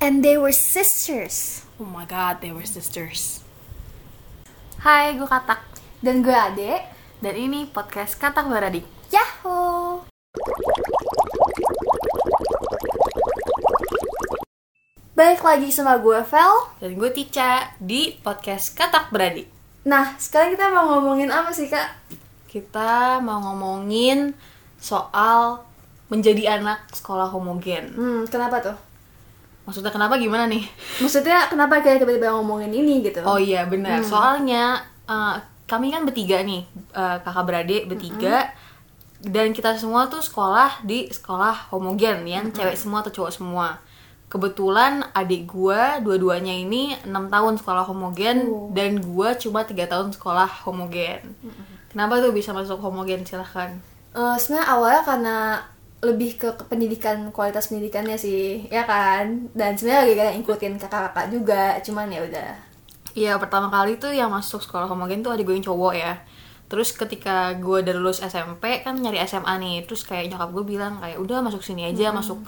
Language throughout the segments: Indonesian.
And they were sisters. Oh my god, they were sisters. Hai, gue Katak. Dan gue Ade. Dan ini podcast Katak Beradik. Yahoo! Balik lagi sama gue, Vel. Dan gue Tica di podcast Katak Beradik. Nah, sekarang kita mau ngomongin apa sih, Kak? Kita mau ngomongin soal menjadi anak sekolah homogen. Hmm, kenapa tuh? Maksudnya kenapa gimana nih? Maksudnya kenapa kayak tiba-tiba ngomongin ini gitu? Oh iya benar. Soalnya uh, kami kan bertiga nih, uh, kakak beradik bertiga. Dan kita semua tuh sekolah di sekolah homogen yang cewek semua atau cowok semua. Kebetulan adik gua dua-duanya ini enam tahun sekolah homogen Oh. dan gua cuma tiga tahun sekolah homogen. Kenapa tuh bisa masuk homogen silahkan? Eh, sebenarnya awalnya karena lebih ke, ke pendidikan kualitas pendidikannya sih ya kan? Dan sebenarnya lagi kayak ngikutin kakak-kakak juga cuman ya udah. Iya pertama kali tuh yang masuk sekolah homogen tuh adik gue yang cowok ya. Terus ketika gue udah lulus SMP kan nyari SMA nih Terus kayak nyokap gue bilang kayak udah masuk sini aja masuk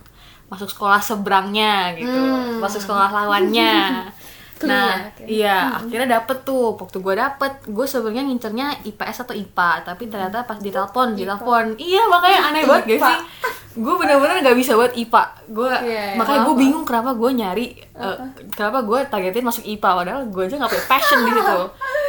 masuk sekolah seberangnya gitu. Hmm. Masuk sekolah lawannya Nah iya akhirnya dapet tuh. Waktu gue dapet gue sebenarnya ngincernya IPS atau IPA Tapi ternyata pas ditelepon ditelepon. Iya makanya aneh banget gak sih? Gue bener-bener gak bisa buat IPA gue Iya, makanya gue bingung kenapa gue nyari eh, kenapa gue targetin masuk IPA padahal gue aja gak punya passion di situ. aduh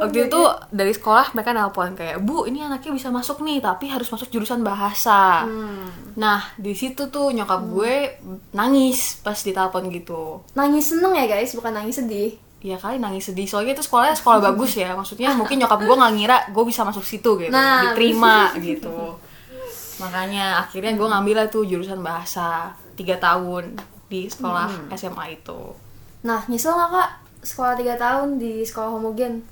waktu itu dari sekolah mereka nelpon kayak bu ini anaknya bisa masuk nih tapi harus masuk jurusan bahasa. Hmm. nah di situ tuh nyokap gue nangis pas ditelepon gitu. Nangis seneng ya guys? Bukan nangis sedih. Ya kali nangis sedih. Soalnya itu sekolahnya sekolah bagus ya. Maksudnya mungkin nyokap gue nggak ngira gue bisa masuk situ gitu. Nah. diterima gitu. Makanya akhirnya gue ngambil lah tuh jurusan bahasa tiga tahun di sekolah SMA itu. Nah nyesel nggak kak? Sekolah tiga tahun di sekolah homogen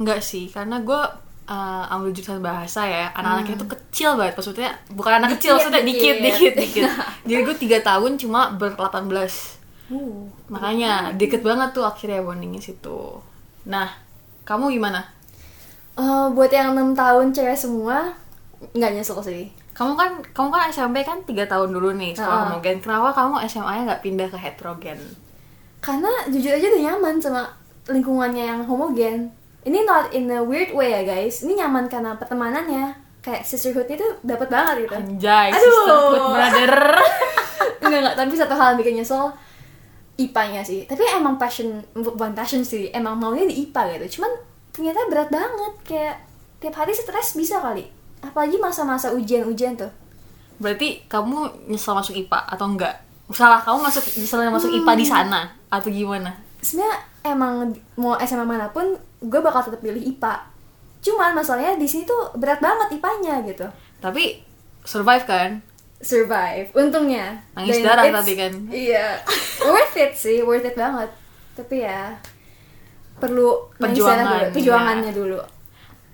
enggak sih karena gue uh, ambil jurusan bahasa ya. Anak-anaknya itu kecil banget maksudnya bukan anak kecil Dikit, maksudnya dikit dikit. dikit dikit. Jadi gue tiga tahun cuma ber 18 uh. makanya deket banget tuh akhirnya bondingnya situ. Nah kamu gimana? Eh, buat yang enam tahun cewek semua nggak nyesel sih. Kamu kan kamu kan SMP kan tiga tahun dulu nih sekolah Ah. homogen. Kenapa kamu SMA nya nggak pindah ke heterogen? Karena jujur aja udah nyaman sama lingkungannya yang homogen ini not in a weird way ya guys. Ini nyaman karena pertemanannya? Kayak sisterhoodnya tuh dapat banget gitu. Anjay Aduh. sisterhood brother. Enggak enggak. Tapi satu hal yang bikin nyesel IPA-nya sih. Tapi emang passion bukan passion sih. Emang maunya di IPA gitu. Cuman ternyata berat banget. Kayak tiap hari stres bisa kali. Apalagi masa-masa ujian-ujian tuh. Berarti kamu nyesel masuk IPA atau enggak? Salah kamu masuk nyesel masuk IPA di sana atau gimana? Sebenarnya emang mau SMA mana pun gue bakal tetap pilih IPA cuman masalahnya di sini tuh berat banget IPA-nya gitu. Tapi survive kan? Survive. Untungnya. Nangis Dan darah tapi kan. iya. Worth it sih worth it banget. Tapi ya perlu Perjuangan, dulu, perjuangannya dulu.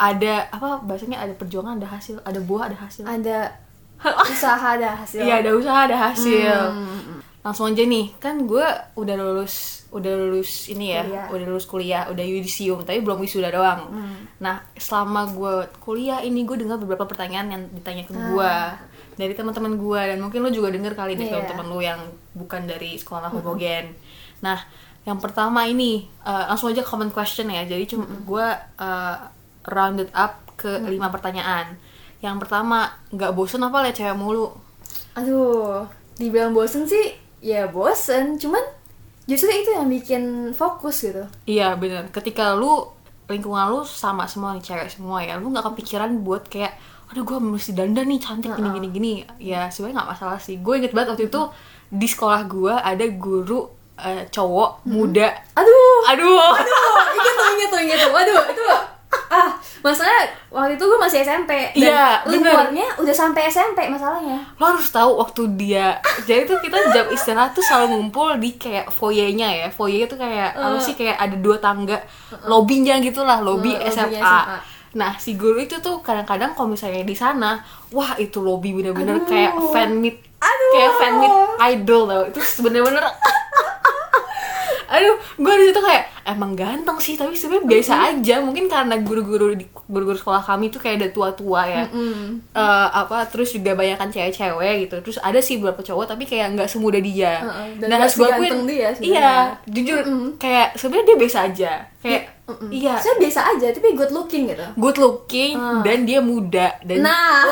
Ada apa bahasanya ada perjuangan ada hasil ada buah ada hasil. Ada usaha ada hasil. Iya ada usaha ada hasil. Hmm. langsung aja nih kan gue udah lulus udah lulus ini ya Kuliah. udah lulus kuliah udah yudisium tapi belum wisuda doang. Hmm. nah selama gue kuliah ini gue dengar beberapa pertanyaan yang ditanya ke gue dari teman-teman gue dan mungkin lo juga denger kali deh Ah. Iya. teman-teman lo yang bukan dari sekolah homogen nah yang pertama ini eh, langsung aja common question ya. Jadi cuma gue eh, rounded up ke lima pertanyaan. Yang pertama nggak bosen apa liat cewek mulu? Aduh dibilang bosen sih ya bosen. Cuman justru itu yang bikin fokus gitu Iya bener. Ketika lu lingkungan lu sama semua nih cewek semua ya, lu nggak kepikiran buat kayak, aduh gue mesti dandan nih cantik gini gini gini. Ya sebenarnya nggak masalah sih. Gue inget banget waktu itu di sekolah gue ada guru eh, cowok muda. aduh Aduh. Aduh, inget tuh, inget tuh, inget tuh. Waduh, itu ah, masalahnya waktu itu gue masih SMP dan Iya, luarnya udah sampai SMP masalahnya. Lo harus tahu waktu dia. Jadi tuh kita jam istirahat tuh selalu ngumpul di kayak foyernya ya. Foyer itu kayak apa sih kayak ada dua tangga, lobbynya gitu lah, lobby Uh, lobbynya SMA. SMA. Nah, si guru itu tuh kadang-kadang kalau misalnya di sana, wah itu lobby bener-bener Aduh. kayak fan meet, Aduh. kayak fan meet idol tau. Itu bener-bener Aduh, gue di situ kayak emang ganteng sih tapi sebenarnya biasa aja. Mungkin karena guru-guru di guru-guru sekolah kami tuh kayak ada tua-tua ya. Mm. Eh, apa terus juga banyak kan cewek-cewek gitu. Terus ada sih beberapa cowok tapi kayak nggak semudah dia. Heeh, dan dan nggak harus gue akuin dia iya jujur kayak sebenarnya dia biasa aja. Kayak Mm-mm. iya. Saya biasa aja tapi good looking gitu. Good looking Ah. dan dia muda dan nah.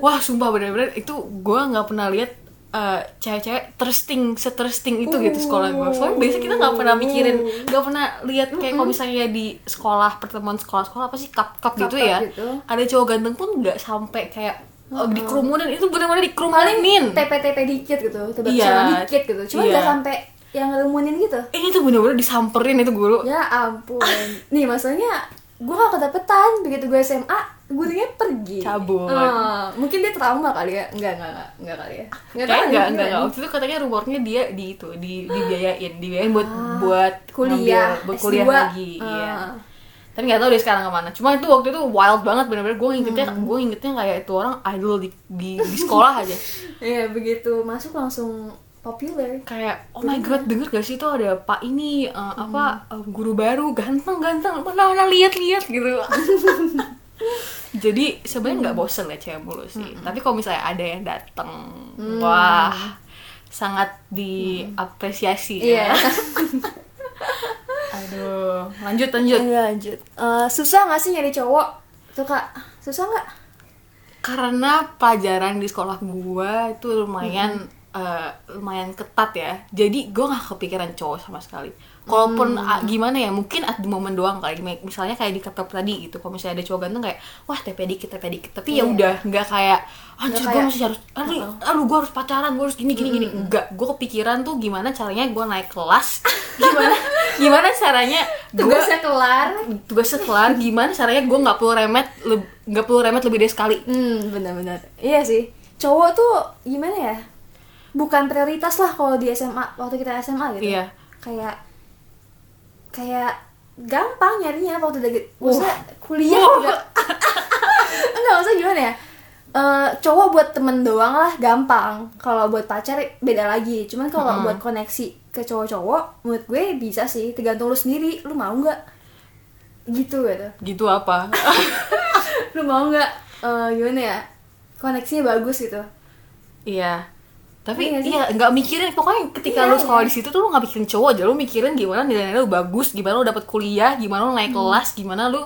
wah. Sumpah bener-bener itu gue nggak pernah lihat eh, cewek-cewek thirsting setersting itu gitu sekolah. Gue soalnya biasa kita nggak pernah mikirin nggak pernah lihat kayak kalau misalnya di sekolah pertemuan sekolah-sekolah apa sih cup cup gitu ya. gitu. ada cowok ganteng pun nggak sampai kayak oh, dikerumunin itu bener-bener paling dikerumunin TP-TP dikit gitu tebak Iya. sama dikit gitu. Cuma nggak sampai yang ngerumunin gitu. Ini tuh bener-bener disamperin itu guru. Ya ampun. Nih maksudnya gue gak kedapetan begitu gue SMA gurunya pergi. Cabut. Ah, mungkin dia trauma kali ya. Enggak enggak enggak, enggak kali ya. Kayak enggak tahu enggak nih, enggak gimana? waktu itu katanya rumornya dia di itu di dibiayain. Dibiayain buat buat Ah, kuliah ngambil- buat kuliah S2. lagi Ah. iya. Tapi nggak tahu deh sekarang ke mana. Cuma itu waktu itu wild banget bener-bener gue ingetnya Hmm. gue ingetnya kayak itu orang idol di di, di sekolah aja. Iya begitu. Masuk langsung populer. Kayak oh my god denger gak sih itu ada pak ini uh, apa Hmm. uh, guru baru ganteng ganteng mana mana lihat lihat gitu jadi sebenarnya Hmm. nggak bosen ya cewek mulu sih. Tapi kalau misalnya ada yang dateng wah sangat diapresiasi ya. Iya. aduh lanjut lanjut. Iya, lanjut. Eh, susah gak sih nyari cowok? Tuh kak. Susah nggak? Karena pelajaran di sekolah gua itu lumayan eh, lumayan ketat ya. Jadi gua nggak kepikiran cowok sama sekali kalaupun ah, gimana ya mungkin at the moment doang kali misalnya kayak di kapal tadi gitu kalau misalnya ada cowok ganteng kayak wah TP dikit TP dikit. Tapi ya Iya. udah nggak kayak anjir kayak- masih harus aduh, aduh gua harus pacaran gua harus gini gini gini. Enggak gua kepikiran tuh gimana caranya gua naik kelas gimana gimana caranya gua tugasnya kelar. tugasnya kelar gimana caranya gua nggak perlu remet nggak perlu remet lebih dari sekali. Hmm benar-benar. Iya sih. Cowok tuh gimana ya? Bukan prioritas lah kalau di SMA waktu kita SMA gitu. Iya. kayak kayak gampang nyarinya waktu udah maksudnya kuliah Wah. juga. Enggak maksudnya gimana ya? Eh, cowok buat temen doang lah gampang. Kalau buat pacar beda lagi. Cuman kalau buat koneksi ke cowok-cowok menurut gue bisa sih. Tergantung lu sendiri. Lu mau nggak? Gitu gitu. Gitu apa? Lu mau nggak? Eh, gimana ya? Koneksinya bagus gitu. Iya. Tapi Iya nggak iya nggak mikirin pokoknya ketika Iya, lu sekolah iya. di situ tuh lu nggak mikirin cowok aja lu mikirin gimana nilai lu bagus, gimana lu dapat kuliah, gimana lu Hmm. naik kelas, gimana lu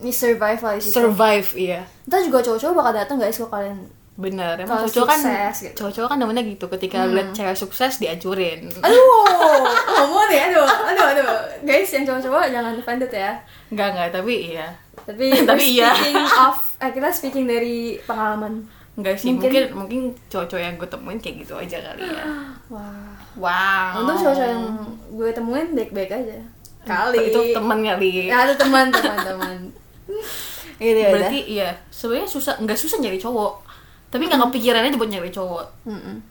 ini survive lah di situ survive iya. Ntar juga cowok-cowok bakal datang guys kalau kalian Bener, emang Kalau cowok kan gitu. cowok-cowok kan namanya gitu ketika lihat cewek sukses diancurin. aduh ngomong deh aduh aduh aduh guys yang cowok-cowok jangan offended ya Enggak enggak, tapi iya. tapi Tapi iya. speaking of eh, kita speaking dari pengalaman Enggak sih, Mungkin- mungkin mungkin cowok-cowok yang gue temuin kayak gitu aja kali ya. wah Wow. untung cowok-cowok yang gue temuin baik-baik aja kali itu temen kali. ya itu teman teman teman gitu ya Berarti iya, sebenarnya susah nggak susah nyari cowok. Tapi nggak kepikiran aja buat nyari cowok.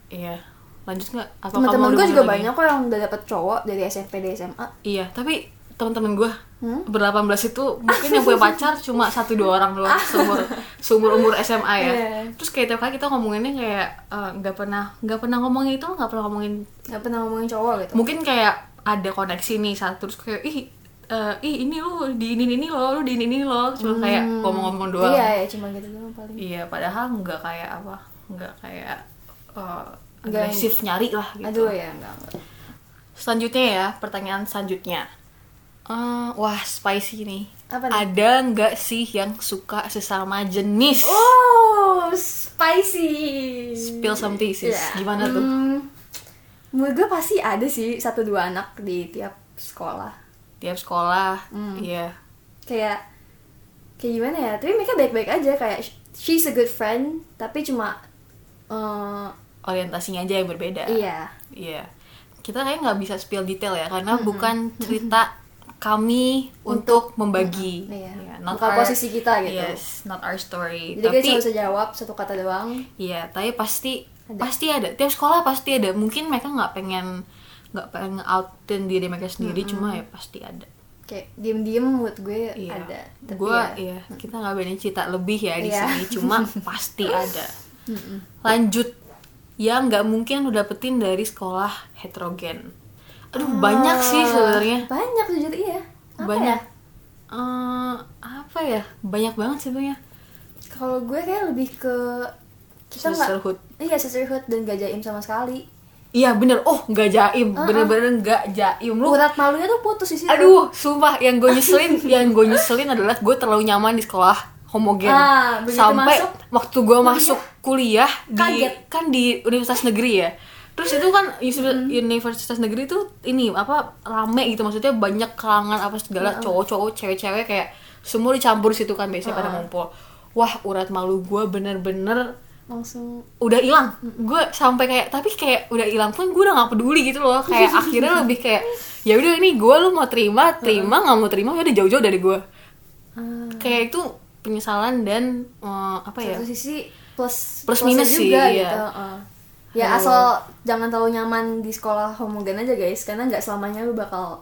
Iya. Lanjut nggak? Teman-teman gue juga lagi? banyak kok yang udah dapet cowok dari SMP dari SMA Iya, tapi teman-teman gue Hmm? ber-18 itu mungkin yang punya pacar cuma satu dua orang doang seumur seumur umur SMA ya. Iya. Terus kayak tiap kali kita ngomonginnya kayak eh, nggak pernah nggak pernah ngomongin itu nggak pernah ngomongin nggak pernah ngomongin cowok gitu mungkin kayak ada koneksi nih satu terus kayak ih eh, ih ini lu di ini ini lo lu di ini ini lo cuma kayak ngomong-ngomong doang. iya ya cuma gitu doang paling Iya, padahal nggak kayak apa, nggak kayak uh, agresif nyari lah gitu. aduh ya enggak, enggak. Selanjutnya ya, pertanyaan selanjutnya. Eh, wah, spicy nih. Apa nih? Ada nggak sih yang suka sesama jenis? Oh, spicy. Spill some tea, sis. Iya. Gimana tuh? Hmm, Menurut gue pasti ada sih satu dua anak di tiap sekolah. Tiap sekolah, Hmm. iya. Kayak kayak gimana ya? Tapi mereka baik-baik aja kayak sh- she's a good friend, tapi cuma eh, Orientasinya aja yang berbeda. iya. Iya. Kita kayak nggak bisa spill detail ya, karena bukan cerita kami untuk, membagi. Iya. Iya, Bukan posisi kita gitu. Yes, not our story. Jadi Tapi kita bisa jawab satu kata doang. Iya, tapi pasti Ada. pasti ada. Tiap sekolah pasti ada. Mungkin mereka nggak pengen nggak pengen outin diri mereka sendiri, cuma ya pasti ada. Kayak diem-diem menurut gue Iya. ada. Tapi Gue ya, iya, kita nggak berani cerita lebih ya di Iya. sini, cuma pasti ada. Lanjut, yang nggak mungkin lu dapetin dari sekolah heterogen. Aduh banyak sih sebenarnya. banyak jujur iya. Apa banyak. ya? Eh, apa ya? Banyak banget sebenarnya. Kalau gue kayak lebih ke kita Sisterhood. iya sisterhood dan gak jaim sama sekali. Iya bener. Oh nggak jaim. Bener-bener nggak jaim. Lu urat malunya tuh putus di situ. Aduh sumpah. Yang gue nyeselin yang gue nyeselin adalah gue terlalu nyaman di sekolah homogen. Ah, sampai masuk, waktu gue masuk kuliah di Kaget. kan di universitas negeri ya terus itu kan uni- universitas negeri itu ini apa rame gitu. Maksudnya banyak kalangan apa segala cowok-cowok cewek-cewek kayak semua dicampur di situ kan biasanya pada ngumpul. Wah urat malu gue bener-bener langsung. udah hilang. Gue sampai kayak tapi kayak udah hilang pun gue udah nggak peduli gitu loh. Kayak akhirnya lebih kayak ya udah ini gue lu mau terima terima nggak mau terima ya udah jauh-jauh dari gue ah, kayak itu penyesalan dan eh, apa ya? Satu sisi plus Plus minus sih, juga iya. gitu uh. Ya Aduh. asal jangan terlalu nyaman di sekolah homogen aja guys. Karena nggak selamanya lu bakal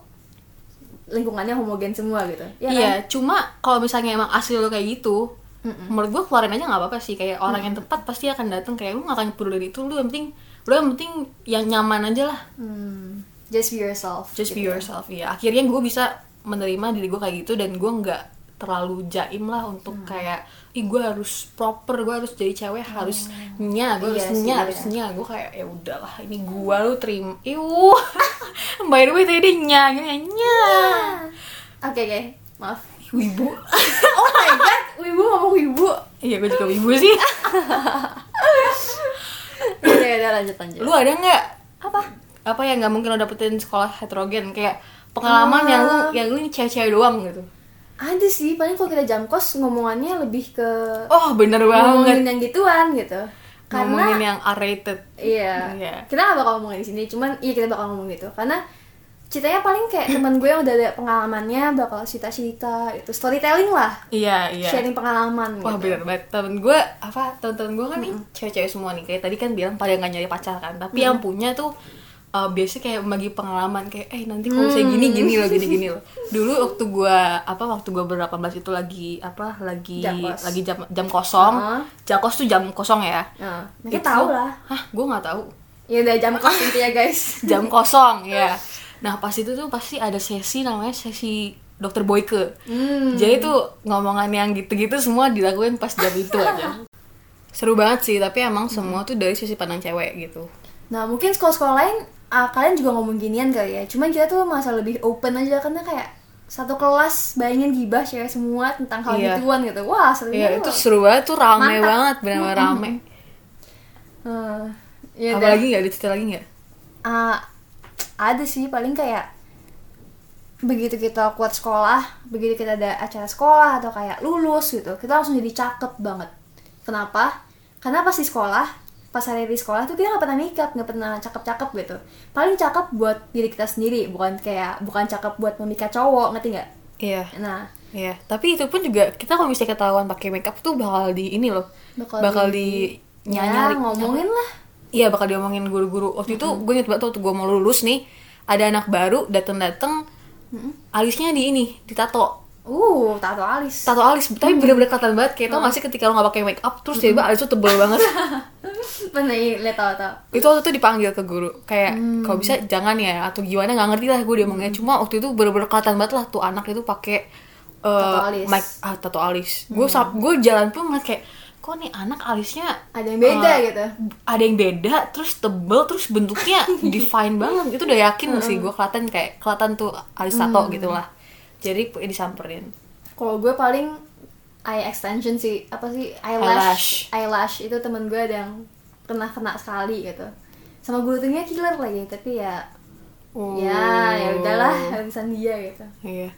lingkungannya homogen semua gitu. Ya iya kan? cuma kalau misalnya emang asli lo kayak gitu menurut gue keluarin aja nggak apa-apa sih. Kayak orang yang tepat pasti akan datang. Kayak lu nggak akan peduli itu. Lu yang penting lu yang penting yang nyaman aja lah. Hmm, just be yourself just be gitu ya. yourself ya akhirnya gue bisa menerima diri gue kayak gitu dan gue nggak terlalu jaim lah untuk Hmm. kayak ih gue harus proper gue harus jadi cewek harus nya gue harus Iya sih, nya iya. harus nya gue kayak ya udahlah ini gue lu terima. Iu. By the way tadi nya gini nya oke oke. Maaf. Wibu. Oh my god wibu ngomong wibu. Iya gue juga wibu sih. Udah udah lanjut lanjut. Lu ada nggak? Apa? Apa yang nggak mungkin lo dapetin sekolah heterogen? Kayak pengalaman yang lu Ah. yang lu ini cewek-cewek doang gitu ada sih paling kalau kita jam kos ngomongannya lebih ke oh bener banget. ngomongin yang gituan gitu. Karena ngomongin yang R-rated Iya. Iya. Kita gak bakal ngomongin di sini, cuman iya kita bakal ngomong gitu. Karena ceritanya paling kayak teman gue yang udah ada pengalamannya bakal cerita-cerita itu storytelling lah, iya iya. Sharing pengalaman Wah gitu. bener banget. Temen gue apa temen-temen gue kan nih cewek-cewek semua nih. Kayak tadi kan bilang pada nggak nyari pacar kan. Tapi yang punya tuh uh, biasanya kayak bagi pengalaman kayak eh nanti kalau saya gini gini loh gini gini loh. Dulu waktu gue apa waktu gue ber-18 itu lagi apa lagi Jam lagi jam jam kosong. Heeh. jam kos tuh jam kosong ya. Mereka Itu- tahu lah. hah gue nggak tahu Ya udah jam kos intinya guys. jam kosong ya. Nah pas itu tuh pasti ada sesi namanya sesi dokter Boyke. Hmm. jadi tuh ngomongan yang gitu-gitu semua dilakuin pas jam itu aja. Seru banget sih tapi emang semua tuh dari sisi pandang cewek gitu. Nah mungkin sekolah-sekolah lain ah, kalian juga ngomong ginian kali ya. Cuman kita tuh masa lebih open aja karena kayak satu kelas bayangin gibah cewek semua tentang hal Iya. gituan gitu. Wah seru Iya banget itu loh. seru banget tuh rame Mantap. banget benar-benar rame Hmm, ya apa udah. lagi nggak ada cerita lagi nggak Ah, ada sih paling kayak begitu kita kuat sekolah, begitu kita ada acara sekolah atau kayak lulus gitu, kita langsung jadi cakep banget. Kenapa? Karena pas di sekolah, pas hari di sekolah tuh kita nggak pernah makeup, nggak pernah cakep-cakep gitu. Paling cakep buat diri kita sendiri, bukan kayak bukan cakep buat memikat cowok, ngerti nggak? iya Nah, iya tapi itu pun juga kita kalau misalnya ketahuan pakai makeup tuh bakal di ini loh Bakal bakal, di- di, ya, nyari ngomongin lah. Iya bakal diomongin guru-guru. Waktu itu gue inget banget waktu gue mau lulus nih, ada anak baru dateng-dateng, alisnya di ini, ditato. Uh, tato alis. Tato alis, tapi bener-bener kelihatan banget. Kayak tau gak sih ketika lo gak pakai make up, terus tiba-tiba alis tuh tebel banget. Pernah iya, lihat tato. itu waktu itu dipanggil ke guru, kayak kalau bisa jangan ya atau gimana nggak ngerti lah gue dia ngomongnya. Cuma waktu itu bener-bener kelihatan banget lah tuh anak itu pakai Tato alis. make ah tato alis. Gue gue jalan pun ngeliat kayak kok nih anak alisnya Ada yang beda eh, gitu. ada yang beda terus tebel terus bentuknya define banget itu udah yakin sih gue kelihatan kayak kelihatan tuh alis tato gitu lah jadi disamperin. Kalau gue paling eye extension sih, apa sih eyelash. Eyelash, itu temen gue ada yang pernah kena sekali gitu. Sama guru tingginya killer lagi, tapi ya ya ya udahlah urusan dia gitu. iya.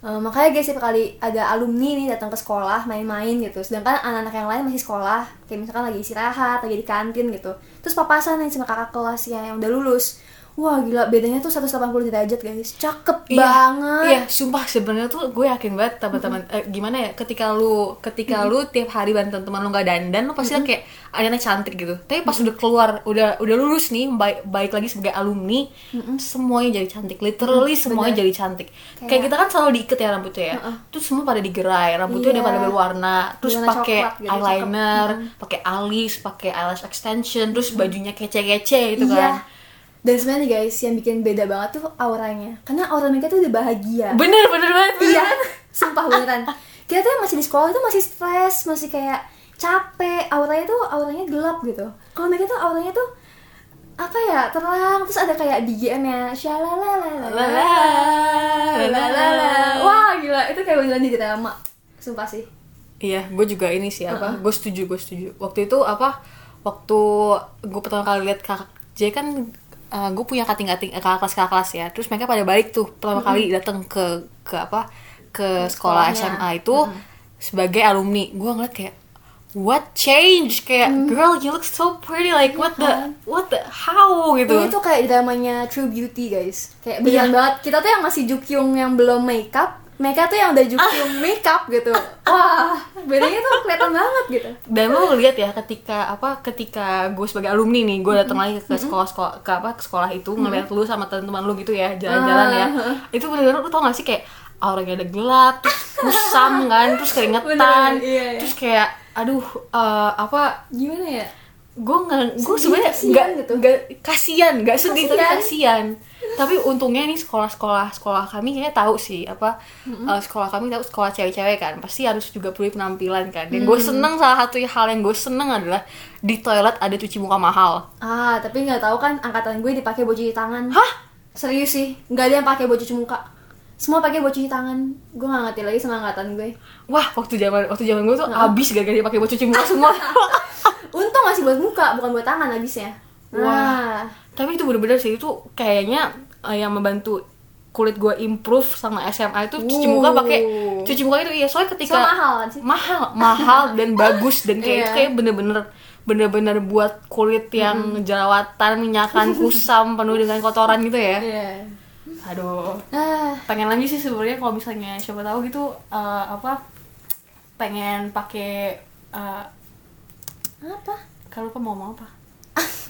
Eh, makanya guys setiap kali ada alumni nih datang ke sekolah main-main gitu. Sedangkan anak-anak yang lain masih sekolah kayak misalkan lagi istirahat lagi di kantin gitu. Terus papasan nih sama kakak kelasnya yang udah lulus wah gila bedanya tuh 180 derajat guys cakep Iya, banget Iya, sumpah sebenarnya tuh gue yakin banget teman-teman eh, gimana ya ketika lu ketika lu tiap hari bareng teman-teman lu nggak dandan lu pasti kan kayak adanya cantik gitu. Tapi pas udah keluar udah udah lulus nih baik baik lagi sebagai alumni semuanya jadi cantik. Literally semuanya jadi cantik. Kayak, kita kan selalu diikat ya rambutnya ya. Terus semua pada digerai, rambutnya udah Iya. pada berwarna, terus pakai gitu, eyeliner, pakai alis, pakai eyelash extension, terus bajunya kece-kece gitu Iya. kan. Dan sebenarnya nih guys yang bikin beda banget tuh auranya karena aura mereka tuh udah bahagia bener bener banget bener iya sumpah beneran kita tuh yang masih di sekolah itu masih stres masih kayak capek auranya tuh auranya gelap gitu kalau mereka tuh auranya tuh apa ya terang terus ada kayak BGM nya shalalala wah gila itu kayak beneran di drama sumpah sih Iya, gue juga ini sih apa? Gue setuju, gue setuju. Waktu itu apa? Waktu gue pertama kali lihat kakak J kan gue punya kating-kating eh, kakak kelas kakak kelas ya. Terus mereka pada balik tuh pertama kali datang ke ke apa? Ke sekolah sekolahnya. SMA itu sebagai alumni. Gue ngeliat kayak what change kayak girl you look so pretty like what the what the how gitu. Ini tuh kayak dramanya True Beauty guys Kayak beneran banget Kita tuh yang masih Jukyung yang belum makeup Mereka tuh yang udah Jukyung makeup gitu. Wah bedanya tuh kelihatan banget gitu. Dan lo lihat ya ketika apa ketika gue sebagai alumni nih gue datang lagi ke sekolah sekolah ke apa ke sekolah itu ngeliat lu sama teman-teman lu gitu ya jalan-jalan ya. Itu bener-bener lu tau gak sih kayak auranya ada gelap terus kusam kan terus keringetan Beneran, iya, iya. terus kayak aduh eh, apa Gimana ya? gue nggak gue sebenarnya nggak gitu. nggak kasian nggak sedih tapi Kasihan. kasian tapi untungnya nih sekolah-sekolah sekolah kami kayaknya tahu sih apa eh, sekolah kami tahu sekolah cewek-cewek kan. Pasti harus juga perlu penampilan kan. Dan gue seneng salah satu hal yang gue seneng adalah di toilet ada cuci muka mahal. Ah tapi nggak tahu kan angkatan gue dipakai buat cuci tangan. Hah? Serius sih Nggak ada yang pakai buat cuci muka. Semua pakai buat cuci tangan. Gue nggak ngerti lagi sama angkatan gue. Wah waktu zaman waktu zaman gue tuh abis gara-gara dipakai buat cuci muka semua. Untung masih buat muka bukan buat tangan habisnya. Wah. Nah. Tapi itu bener-bener sih itu kayaknya eh, yang membantu kulit gue improve sama SMA itu cuci muka pakai Uh. cuci muka itu iya soalnya ketika So mahal kan sih? mahal mahal dan bagus dan kayak itu Iya. kayak bener-bener bener-bener buat kulit yang jerawatan minyakan kusam penuh dengan kotoran gitu ya. Iya. Aduh. Ah. Pengen lagi sih sebenarnya kalau misalnya siapa tahu gitu eh, apa pengen pakai eh, Apa? kalau lupa mau ngomong apa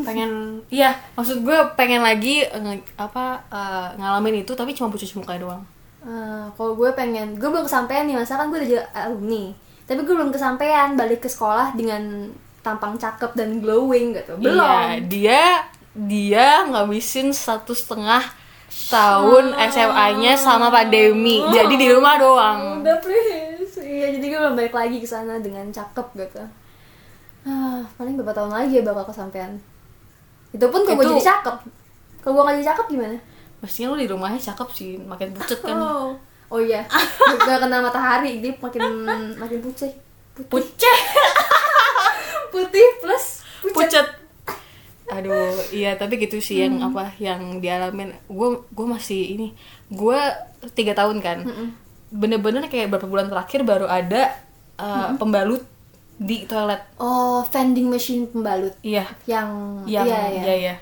pengen iya maksud gue pengen lagi nge- apa eh, ngalamin itu tapi cuma cuci muka doang. Eh, kalau gue pengen, gue belum kesampaian nih, masa kan gue udah alumni. Tapi gue belum kesampaian balik ke sekolah dengan tampang cakep dan glowing gitu. Belum. Iya, dia dia ngabisin satu setengah tahun SMA-nya sama pandemi jadi di rumah doang. Udah please. Iya, jadi gue belum balik lagi ke sana dengan cakep gitu ah, Paling beberapa tahun lagi ya bakal kesampaian. Itu pun kalau gue jadi cakep. Kalau gue gak jadi cakep gimana? mestinya lu di rumahnya cakep sih makin pucet kan. Oh, oh iya. Gak kena matahari, dia makin makin putih Putih, pucet. Putih plus pucat pucet. Aduh iya tapi gitu sih yang apa yang dialamin. Gue gue masih ini gue tiga tahun kan. Bener-bener kayak beberapa bulan terakhir baru ada uh, pembalut di toilet. Oh, vending machine pembalut iya. yang, yang iya, iya. iya. iya.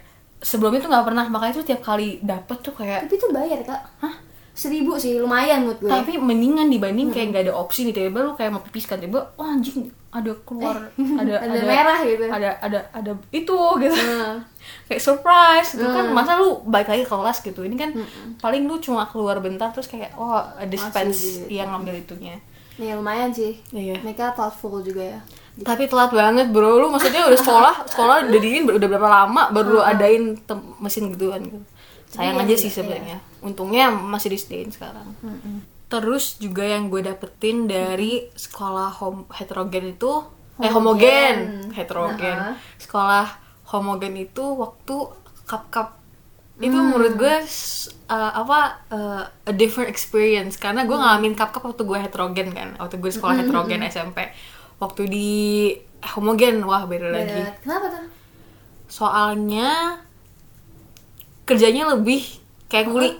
Sebelumnya tuh nggak pernah makanya tuh tiap kali dapet tuh kayak Tapi itu bayar kak. Hah? Seribu sih, lumayan menurut gue. Tapi mendingan dibanding kayak nggak ada opsi nih tiba-tiba lu kayak mau pipis kan tiba oh anjing ada keluar ada Ada merah gitu. ada ada ada itu gitu. Nah, kayak surprise gitu kan. Masa lu balik lagi ke kelas gitu ini kan paling lu cuma keluar bentar terus kayak oh dispense yang ngambil itunya Nih lumayan sih. Iya. Mereka thoughtful juga ya. Tapi telat banget bro. Lu maksudnya udah sekolah sekolah udah dingin udah berapa lama baru lu adain mesin gituan? Gitu sayang Iya, aja iya, sih sebenarnya. Untungnya masih disediain sekarang. Terus juga yang gue dapetin dari sekolah hom heterogen itu eh homogen. heterogen. Nah. sekolah homogen itu waktu cup cup itu menurut gue uh, apa uh, a different experience. Karena gue ngalamin cup cup waktu gue heterogen kan waktu gue sekolah heterogen SMP waktu di homogen wah beda lagi. Beda. Kenapa tuh? soalnya kerjanya lebih kayak kuli.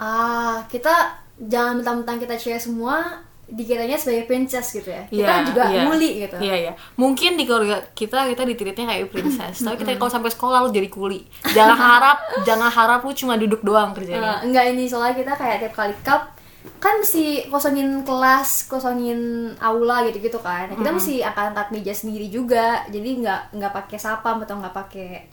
Ah, kita jangan mentang-mentang kita cewek semua dikiranya sebagai princess gitu ya. Kita Iya, juga iya. nguli gitu. Iya iya. Mungkin di keluarga kita kita ditiritnya kayak princess, tapi kita kalau sampai sekolah lu jadi kuli. Jangan harap jangan harap lu cuma duduk doang kerjanya. Eh, enggak ini soalnya kita kayak tiap kali cup kan mesti kosongin kelas, kosongin aula gitu-gitu kan. Nah, kita mesti angkat-angkat meja sendiri juga. Jadi nggak nggak pakai sapam atau nggak pakai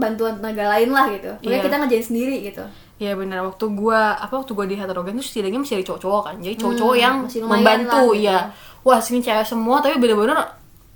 bantuan tenaga lain lah gitu. Pokoknya Iya. kita ngerjain sendiri gitu. Iya benar waktu gua apa waktu gua di heterogen tuh setidaknya masih ada cowok-cowok kan. Jadi cowok-cowok yang Hmm, lumayan membantu lah gitu. ya. Wah, sini cewek semua tapi bener-bener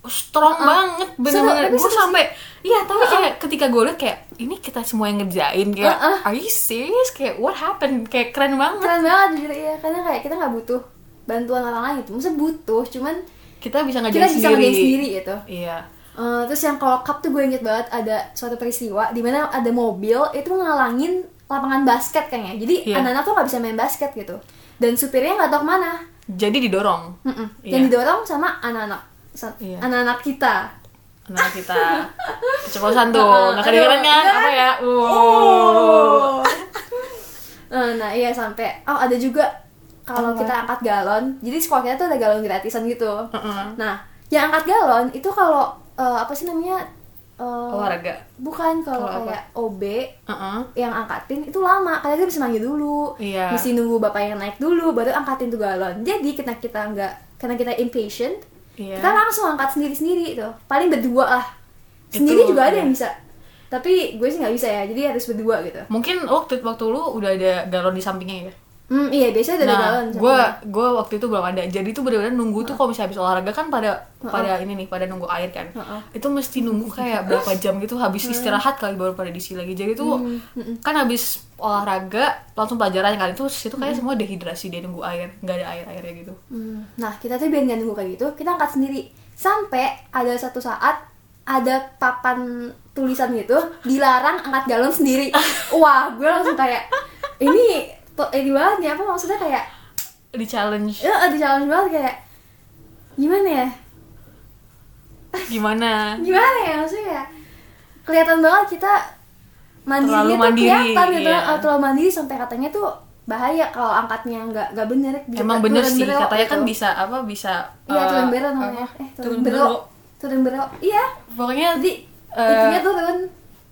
strong banget Seru, bener-bener gue sampai iya tapi kayak ketika gue liat kayak ini kita semua yang ngerjain kayak Uh-uh. are you serious kayak what happened kayak keren banget keren banget jujur ya karena kayak kita nggak butuh bantuan orang lain gitu maksudnya butuh cuman kita bisa kita ngerjain bisa sendiri ngerjain sendiri gitu iya Eh, terus yang kalau cup tuh gue inget banget ada suatu peristiwa di mana ada mobil itu ngalangin lapangan basket kayaknya jadi Iya. anak-anak tuh nggak bisa main basket gitu dan supirnya nggak tahu ke mana jadi didorong Mm-mm. Iya. dan didorong sama anak-anak Iya. anak-anak kita anak kita keceplosan tuh nggak kedengeran kan apa ya Oh. Eh, nah iya sampai oh ada juga kalau Apa? kita angkat galon jadi sekolah kita tuh ada galon gratisan gitu Uh-uh. nah yang angkat galon itu kalau eh, apa sih namanya Eh, olahraga bukan kalau Kalau apa? kayak OB Uh-uh. yang angkatin itu lama kalian bisa manggil dulu Iya. mesti nunggu bapak yang naik dulu baru angkatin tuh galon jadi karena kita nggak karena kita impatient Iya. kita langsung angkat sendiri sendiri tuh paling berdua lah sendiri Itu, juga ada iya. yang bisa tapi gue sih nggak bisa ya jadi harus berdua gitu mungkin waktu waktu lu udah ada galon di sampingnya ya hmm iya biasanya ada nah galon gue gue waktu itu belum ada. Jadi tuh benar-benar nunggu tuh kalau misalnya habis olahraga kan pada pada ini nih pada nunggu air kan. Heeh. itu mesti nunggu kayak berapa jam gitu habis istirahat kali baru pada diisi lagi. Jadi tuh kan habis olahraga langsung pelajaran kan. Itu situ kayak semua dehidrasi dia nunggu air. Nggak ada air airnya gitu. Hmm, Nah, kita tuh biar nggak nunggu kayak gitu, kita angkat sendiri. Sampai ada satu saat ada papan tulisan gitu, dilarang angkat galon sendiri. Wah, gue langsung kayak ini to- ini banget nih apa maksudnya kayak di challenge ya ada challenge banget kayak gimana ya? gimana Gimana ya maksudnya kayak kelihatan banget kita mandirinya Terlalu tuh mandiri, kelihatan gitu, iya. ah, terlalu mandiri sampai katanya tuh bahaya kalau angkatnya nggak nggak bener bisa emang bener sih berok katanya kan gitu. bisa apa bisa Iya, eh, turun bero namanya. apa? Eh, turun turun bero. Turun bero. Iya. pokoknya Jadi eh, itunya turun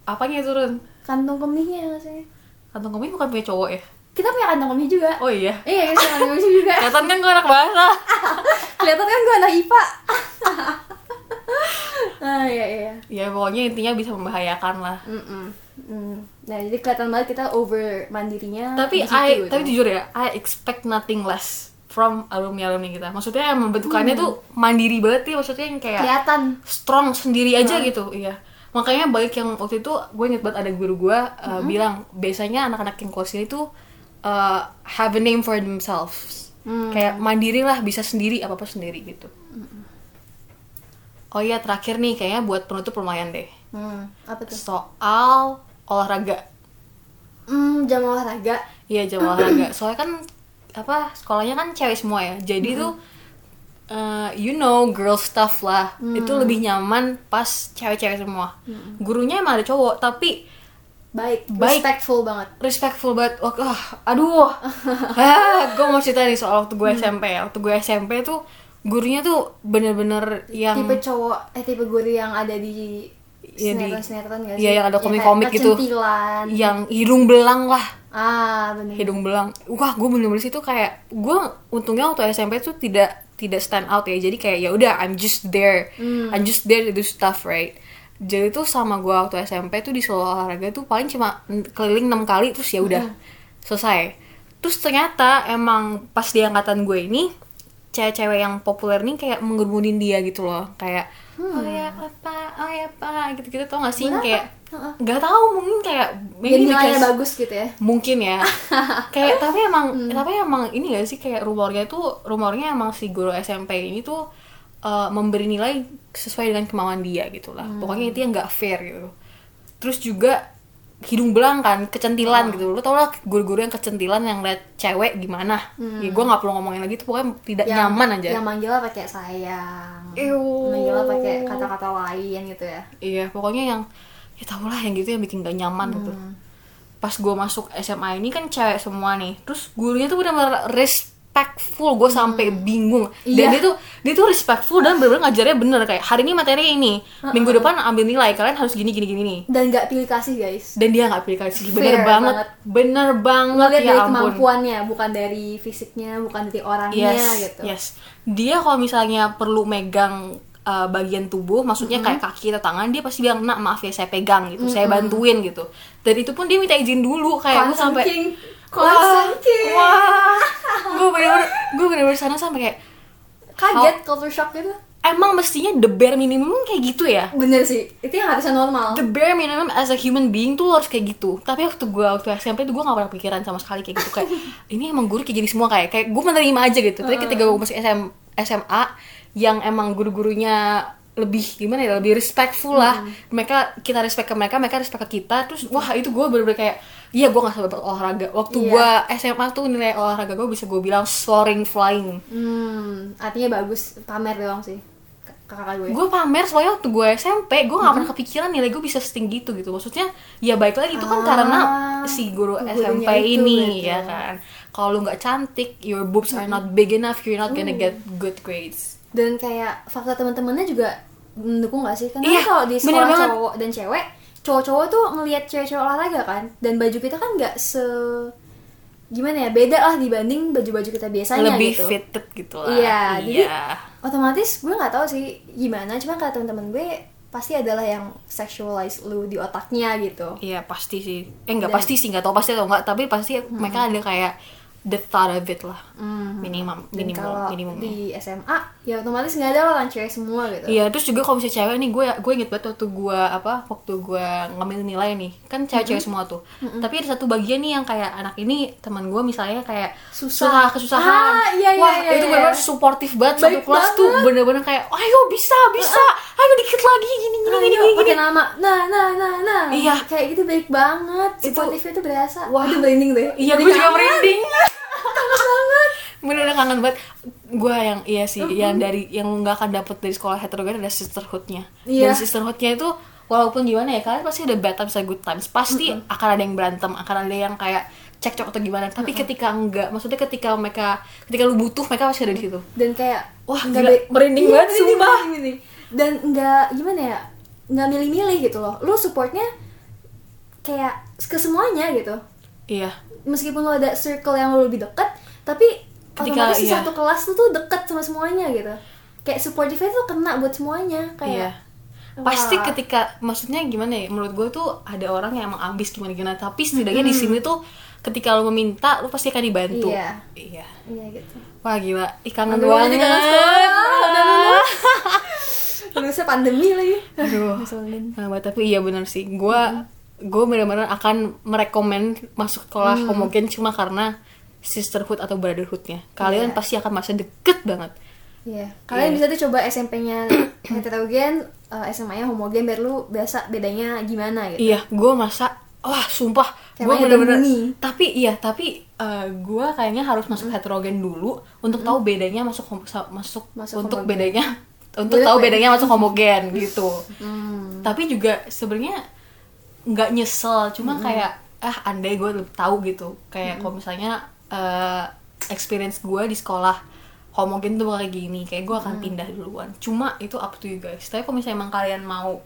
apanya turun kantong kemihnya maksudnya. kantong kemih bukan punya cowok ya Kita punya kantong kemih juga. oh iya Iya, kita punya kantong kemih juga. kelihatan kan gue anak bahasa Kelihatan kan gue anak IPA. ah, iya iya. ya pokoknya intinya bisa membahayakan lah Mm-mm. Mm. Nah, jadi kelihatan banget kita over mandirinya. tapi situ I gitu. tapi jujur ya I expect nothing less from alumni alumni kita maksudnya emang bentukannya tuh mandiri banget nih maksudnya yang kayak kelihatan. strong sendiri aja gitu iya makanya baik yang waktu itu gue inget banget ada guru gue uh, bilang biasanya anak-anak yang kosil itu uh, have a name for themselves Hmm. kayak mandiri lah bisa sendiri apa apa sendiri gitu oh iya terakhir nih kayaknya buat penutup lumayan deh Hmm, apa tuh? soal olahraga Hmm, jam olahraga. Iya jam olahraga. Soalnya kan apa sekolahnya kan cewek semua ya. Jadi tuh uh, you know girl stuff lah. Itu lebih nyaman pas cewek-cewek semua. Gurunya emang ada cowok tapi Baik, Baik. respectful banget. respectful banget. Wah, ah, aduh. ah, gue mau cerita nih soal waktu gue SMP. Waktu gue SMP tuh gurunya tuh bener-bener yang tipe cowok eh tipe guru yang ada di Iya, di- sinetron sinetron gak iya, yang ada komik-komik gitu. kecentilan. yang hidung belang lah. ah bener hidung belang wah gue bener-bener situ kayak gue untungnya waktu SMP tuh tidak tidak stand out ya jadi kayak ya udah I'm just there I'm just there to do stuff right jadi tuh sama gue waktu SMP tuh di Solo olahraga tuh paling cuma keliling enam kali terus ya udah selesai. Terus ternyata emang pas di angkatan gue ini cewek-cewek yang populer nih kayak mengerumunin dia gitu loh. Kayak oh ya apa oh ya apa gitu-gitu tau gak sih? Kenapa? kayak nggak tahu mungkin kayak Biar maybe nilainya bagus gitu ya? mungkin ya. Kayak tapi emang Hmm. tapi emang ini gak sih kayak rumornya tuh rumornya emang si guru SMP ini tuh uh, memberi nilai sesuai dengan kemauan dia gitu lah Hmm. pokoknya itu yang nggak fair gitu terus juga hidung belang kan kecentilan Oh. gitu lo tau lah guru-guru yang kecentilan yang liat cewek gimana ya gue nggak perlu ngomongin lagi tuh pokoknya tidak Hmm. Yang- nyaman aja yang manggilnya pakai sayang Ew. manggilnya pakai kata-kata lain gitu ya iya pokoknya yang ya tau lah yang gitu yang bikin gak nyaman gitu Hmm. pas gue masuk SMA ini kan cewek semua nih terus gurunya tuh benar-benar respectful gue sampai bingung. Dan Iya. dia tuh dia tuh respectful dan benar-benar ngajarnya bener kayak hari ini materi ini minggu depan ambil nilai kalian harus gini gini gini nih. Dan nggak pilih kasih guys. Dan dia nggak pilih kasih bener Fair banget, banget. bener banget ngeliat ya dari ampun. kemampuannya bukan dari fisiknya bukan dari orangnya yes gitu. yes. Dia kalau misalnya perlu megang uh, bagian tubuh maksudnya kayak kaki atau tangan dia pasti bilang nak maaf ya saya pegang gitu. Saya bantuin gitu. Dan itu pun dia minta izin dulu. Kayak gue sampai king wah gue bener-bener gue bener-bener sana sampai kayak kaget culture shock gitu? Emang mestinya the bare minimum kayak gitu ya? Bener sih itu yang harusnya normal. The bare minimum as a human being tuh lo harus kayak gitu. Tapi waktu gue waktu SMP tuh gue gak pernah pikiran sama sekali kayak gitu. Kayak ini emang guru kayak gini semua kayak kayak gue menerima aja gitu. Tapi ketika gue masih SM, SMA yang emang guru-gurunya lebih gimana ya lebih respectful lah. Mereka kita respect ke mereka mereka respect ke kita. Terus wah itu gue bener-bener kayak iya gue gak sabar olahraga. Waktu Iya. gue SMA tuh nilai olahraga gue bisa gue bilang soaring flying. Hmm artinya bagus. Pamer doang sih kakak gue. Gue pamer soalnya waktu gue SMP gue gak pernah kepikiran nilai gue bisa setinggi itu gitu. Maksudnya ya baik lagi itu kan Ah, karena si guru SMP itu ini gitu. ya kan. Kalau lu nggak cantik your boobs are not big enough you're not gonna get good grades dan kayak fakta teman-temannya juga mendukung gak sih? Karena Iya, kan kalau di sekolah banget. cowok dan cewek cowok-cowok tuh ngelihat cewek-cewek olahraga kan? Dan baju kita kan nggak se gimana ya beda lah dibanding baju-baju kita biasanya lebih gitu. fitted gitu lah. Iya, jadi iya otomatis gue nggak tahu sih gimana cuma kata teman-teman gue pasti adalah yang sexualize lu di otaknya gitu. Iya pasti sih. Eh nggak pasti sih nggak tahu pasti atau nggak tapi pasti mereka ada kayak the thought of it lah minimum Hmm. dan minimum kalau minimum di SMA ya otomatis nggak ada lah cewek semua gitu Iya, terus juga kalau misalnya cewek nih, gue gue inget banget waktu gue apa, waktu gue ngambil nilai nih, kan cewek-cewek semua tuh. Tapi ada satu bagian nih yang kayak anak ini teman gue misalnya kayak Susah. kesusahan. Ah, iya, iya, Wah, iya, itu iya. benar suportif banget satu Baik kelas tuh banget. bener-bener kayak, ayo bisa bisa, ayo dikit lagi gini gini Ayo, gini gini. pakai nama nah nah nah nah Iya. kayak gitu baik banget Itu- supportive itu berasa Wah. Aduh, merinding deh Iya, gue juga merinding. Kangen banget Bener-bener kangen banget. Gue yang iya sih, yang dari yang nggak akan dapet dari sekolah heterogen ada sisterhoodnya. Iya. Dan sisterhoodnya itu walaupun gimana ya kalian pasti ada bad times good times. Pasti akan ada yang berantem, akan ada yang kayak cekcok atau gimana. Tapi ketika enggak, maksudnya ketika mereka ketika lu butuh mereka pasti ada di situ. dan kayak Wah, nggak gila. Merinding Iya, banget, sumpah. merinding. dan nggak gimana ya nggak milih-milih gitu loh lu supportnya kayak ke semuanya gitu Iya. meskipun lo ada circle yang lo lebih deket tapi Ketika- otomatis di iya. satu kelas lu tuh deket sama semuanya gitu kayak supportive tuh kena buat semuanya Iya. kayak Pasti wah. ketika maksudnya gimana ya? Menurut gue tuh ada orang yang emang ambis gimana gimana. Tapi setidaknya di sini tuh ketika lu meminta, lu pasti akan dibantu. Iya. Iya. iya gitu Wah gila, ih kangen Aduh, banget. udah lulus. lulusnya pandemi lagi Aduh. Ngeselin. Nah, tapi iya bener sih. Gue gue benar-benar akan merekomen masuk sekolah homogen cuma karena sisterhood atau brotherhoodnya. Kalian Iya. pasti akan merasa deket banget. Iya. Kalian Iya. bisa tuh coba SMP-nya heterogen, eh, SMA-nya homogen biar lu biasa bedanya gimana gitu. Iya, gue masa wah sumpah gue bener-bener tapi iya tapi gue kayaknya harus masuk heterogen dulu untuk tahu bedanya masuk masuk, Masuk untuk homogen. bedanya untuk Boleh, tahu bedanya masuk homogen gitu Hmm. tapi juga sebenarnya nggak nyesel cuma kayak ah andai gue lebih tahu gitu. Kayak kalau misalnya eh, experience gue di sekolah homogen tuh kayak gini kayak gue akan pindah duluan. Cuma itu up to you guys. Tapi kalau misalnya emang kalian mau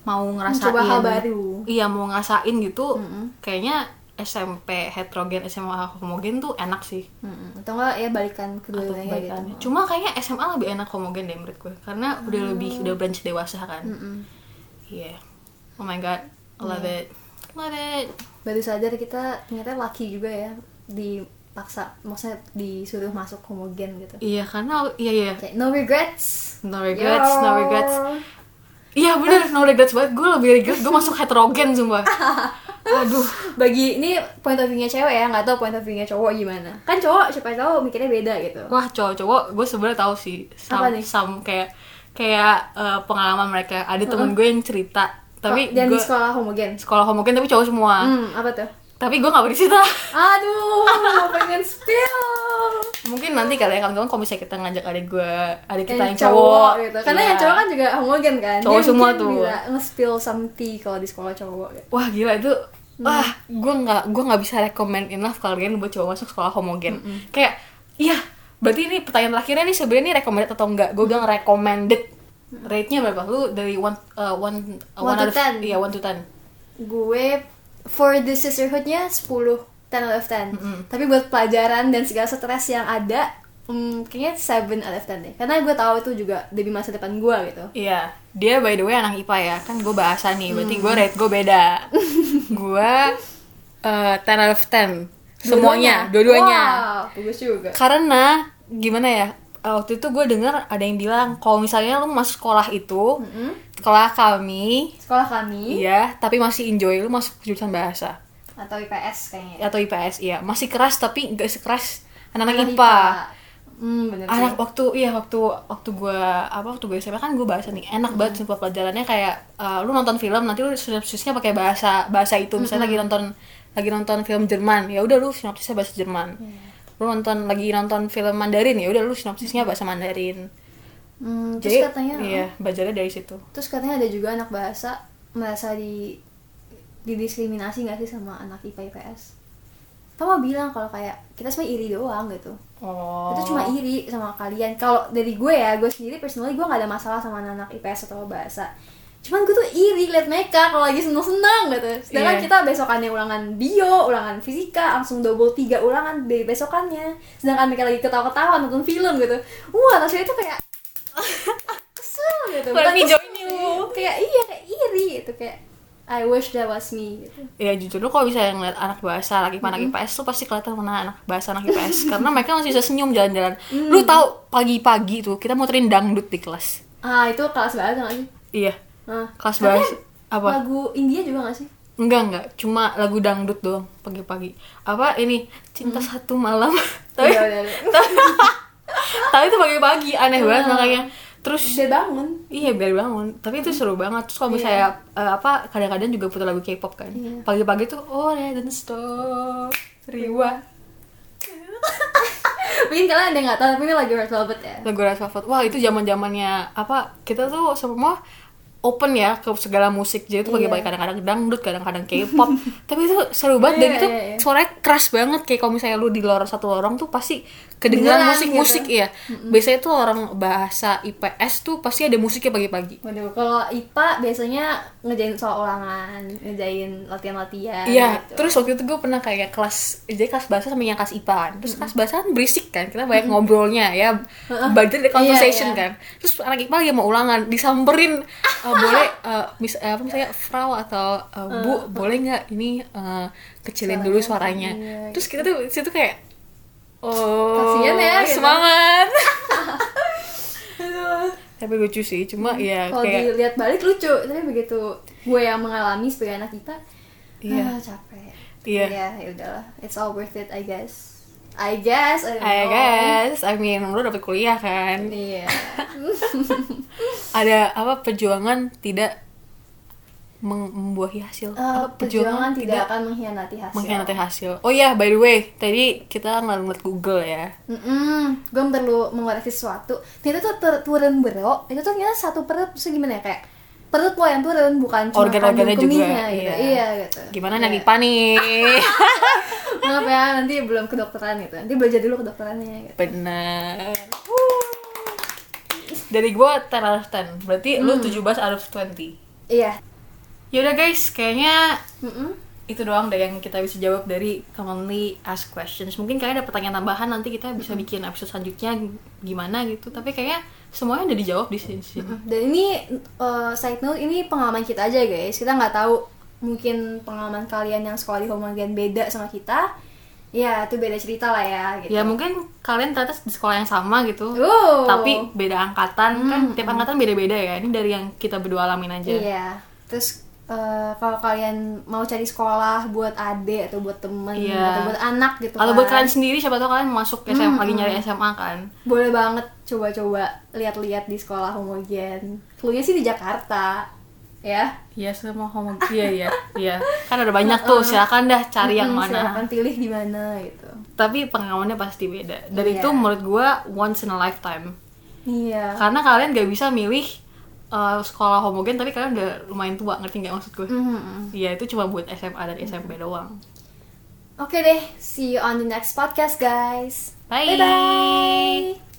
mau ngerasain Mencoba hal baru. iya mau ngerasain gitu kayaknya SMP heterogen SMA homogen tuh enak sih. Mm-mm. Atau enggak ya balikan kedua-duanya gitu. cuma kayaknya SMA lebih enak homogen deh menurut gue karena udah lebih udah beranjak dewasa kan. Iya. Oh my god, love it. Love it. Baru sadar kita ternyata laki juga ya dipaksa, maksudnya disuruh masuk homogen gitu. Iya, karena iya iya. Kayak no regrets. No regrets, no Yo. regrets. Iya bener, no regrets banget. Gue lebih regret gue masuk heterogen sumpah. Aduh. Bagi ini point of view-nya cewek ya, nggak tahu point of view-nya cowok gimana. Kan cowok siapa tahu mikirnya beda gitu. Wah cowok-cowok gue sebenarnya tahu sih. Sam, Apa nih? sam kayak kayak eh, pengalaman mereka. Ada temen gue yang cerita. Tapi dan gue di sekolah homogen. sekolah homogen tapi cowok semua. Hmm, apa tuh? Tapi gue gak bercerita. Aduh, pengen spill. Mungkin nanti kali ya kawan-kawan kalau misalnya kita ngajak adik gue, adik kita yang, yang cowok, gitu. Karena Iya. yang cowok kan juga homogen kan. Cowok Dia semua tuh. Bisa nge-spill some tea kalau di sekolah cowok gitu. wah gila itu wah gue nggak gue nggak bisa recommend enough kalian buat coba masuk sekolah homogen kayak iya berarti ini pertanyaan terakhirnya nih sebenarnya ini recommended atau enggak gue bilang recommended rate-nya berapa? Lu dari one uh, one uh, One to out of- 10. iya one to ten. Gue for the sisterhood-nya 10 10 out of 10. Tapi buat pelajaran dan segala stres yang ada, hmm, kayaknya 7 out of 10 deh. Karena gue tahu itu juga demi masa depan gue gitu. iya. Dia by the way anak IPA ya. Kan gue bahasa nih berarti gue rate gue beda. Gue uh, 10 out of 10 semuanya. Dua-duanya. Wow, bagus juga. karena gimana ya waktu itu gue denger ada yang bilang kalau misalnya lu masuk sekolah itu Mm-mm. sekolah kami sekolah kami? iya tapi masih enjoy lu masuk jurusan bahasa. Atau IPS kayaknya ya. atau IPS iya. Masih keras tapi nggak sekeras anak-anak Anak IPA hmm bener sih. Anak waktu iya waktu waktu gue apa waktu gue SMA kan gue bahasa nih. Enak banget semua pelajarannya kayak uh, lu nonton film nanti lu sinopsisnya pakai bahasa bahasa itu. Misalnya lagi nonton lagi nonton film Jerman ya udah lu sinopsisnya bahasa Jerman lu nonton lagi nonton film Mandarin ya udah lu sinopsisnya bahasa Mandarin. Hmm, terus jadi katanya iya belajarnya dari situ. Terus katanya ada juga anak bahasa merasa di didiskriminasi nggak sih sama anak IPA IPS Kamu bilang kalau kayak kita sebenarnya iri doang gitu. Oh. Itu cuma iri sama kalian. Kalau dari gue ya gue sendiri personally gue nggak ada masalah sama anak IPS atau bahasa cuman gue tuh iri liat mereka kalau lagi seneng seneng gitu. Sedangkan Iya. kita besokannya ulangan bio ulangan fisika langsung double tiga ulangan dari besokannya. Sedangkan mereka lagi ketawa ketawa nonton film gitu. Wah rasanya itu kayak kesel gitu. Me kesel you. kayak iya kayak iri gitu. Kayak I wish that was me gitu. Ya jujur lu kalau misalnya ngeliat anak bahasa lagi anak IPS tuh pasti kelihatan mana anak bahasa anak IPS karena mereka masih bisa senyum jalan-jalan. Lu tahu pagi-pagi tuh kita muterin dangdut di kelas. Ah itu kelas banget nggak sih? Iya ah. kelas Tapi bahasa apa? lagu India juga gak sih? Enggak enggak. Cuma lagu dangdut doang pagi-pagi. Apa ini? Cinta satu malam. Tapi Udah, udah, udah. tapi itu pagi-pagi aneh banget makanya. Terus Bisa bangun. Iya biar bangun, tapi itu seru banget. Terus kalau misalnya eh, apa kadang-kadang juga putar lagu K-pop kan. Iya. Pagi-pagi tuh oh don't stop Riwa Mungkin kalian ada yang gak tau tapi ini lagu Red Velvet ya. Lagu Red Velvet. Wah itu zaman zamannya apa kita tuh semua open ya ke segala musik jadi tuh pagi-pagi Iya. kadang-kadang dangdut kadang-kadang K-pop tapi itu seru banget dan Iya, itu iya, iya. suaranya keras banget kayak kalau misalnya lu di lorong satu lorong tuh pasti kedengeran musik-musik gitu. iya biasanya tuh orang bahasa IPS tuh pasti ada musiknya pagi-pagi kalau IPA biasanya ngejain soal ulangan, ngejain latihan-latihan Iya, gitu. terus waktu itu gue pernah kayak kelas, jadi kelas bahasa sama yang kelas IPA kan. Terus kelas bahasa kan berisik kan, kita banyak ngobrolnya ya, bagian dari conversation Iya, iya. kan. Terus anak IPA lagi mau ulangan, disamperin, "Eh, boleh, eh, mis eh, apa misalnya, Frau atau eh, Bu, boleh nggak ini eh, kecilin dulu suaranya. Iya, Terus kita tuh situ kayak, oh, Kasian ya, gitu. semangat. Tapi lucu sih, cuma ya Kalau kayak, dilihat balik lucu, tapi begitu gue yang mengalami sebagai anak IPA, Iya. ah, capek. Iya. Ya, ya udahlah. It's all worth it, I guess. I guess, I don't I know. guess, I mean, lu dapet kuliah kan. Iya. ada apa perjuangan tidak membuahi hasil Eh, apa perjuangan tidak akan mengkhianati hasil. mengkhianati hasil oh ya by the way tadi kita ngeliat Google ya Mm gue perlu mengoreksi sesuatu. Ternyata tuh tur- turun bro, itu tuh ternyata satu perut terus gimana ya kayak perut lo yang turun bukan cuma Organ-organnya juga, gitu. iya. Iya gitu. gimana Iya. nih Nipa nih Maaf ya, nanti belum kedokteran gitu. Nanti belajar dulu kedokterannya gitu. bener dari gua 10 out of 10 berarti lu 17 out of 20 Iya. yaudah guys kayaknya Mm-mm. Itu doang deh yang kita bisa jawab dari commonly asked questions mungkin kalian ada pertanyaan tambahan nanti kita bisa bikin episode selanjutnya gimana gitu tapi kayaknya semuanya udah dijawab di sini Dan ini uh, side note ini pengalaman kita aja guys. Kita nggak tahu mungkin pengalaman kalian yang sekolah di homogen beda sama kita. Ya itu beda cerita lah ya. Gitu. ya mungkin kalian ternyata di sekolah yang sama gitu Oh. tapi beda angkatan kan tiap angkatan beda-beda ya ini dari yang kita berdua alamin aja Iya. Terus eh, kalau kalian mau cari sekolah buat adik atau buat temen Iya. atau buat anak gitu kalau kan, buat kalian sendiri siapa tahu kalian masuk SMA lagi nyari SMA kan boleh banget coba-coba lihat-lihat di sekolah homogen. Cluenya sih di Jakarta, ya. Iya semua homo iya iya iya kan ada banyak tuh silakan dah cari yang Hmm, mana Silakan pilih di mana gitu. tapi pengalamannya pasti beda dan Iya. itu menurut gua once in a lifetime Iya. karena kalian gak bisa milih uh, sekolah homogen tapi kalian udah lumayan tua ngerti nggak maksud gue Mhm. Iya itu cuma buat SMA dan SMP doang Oke deh, see you on the next podcast guys. Bye. Bye bye.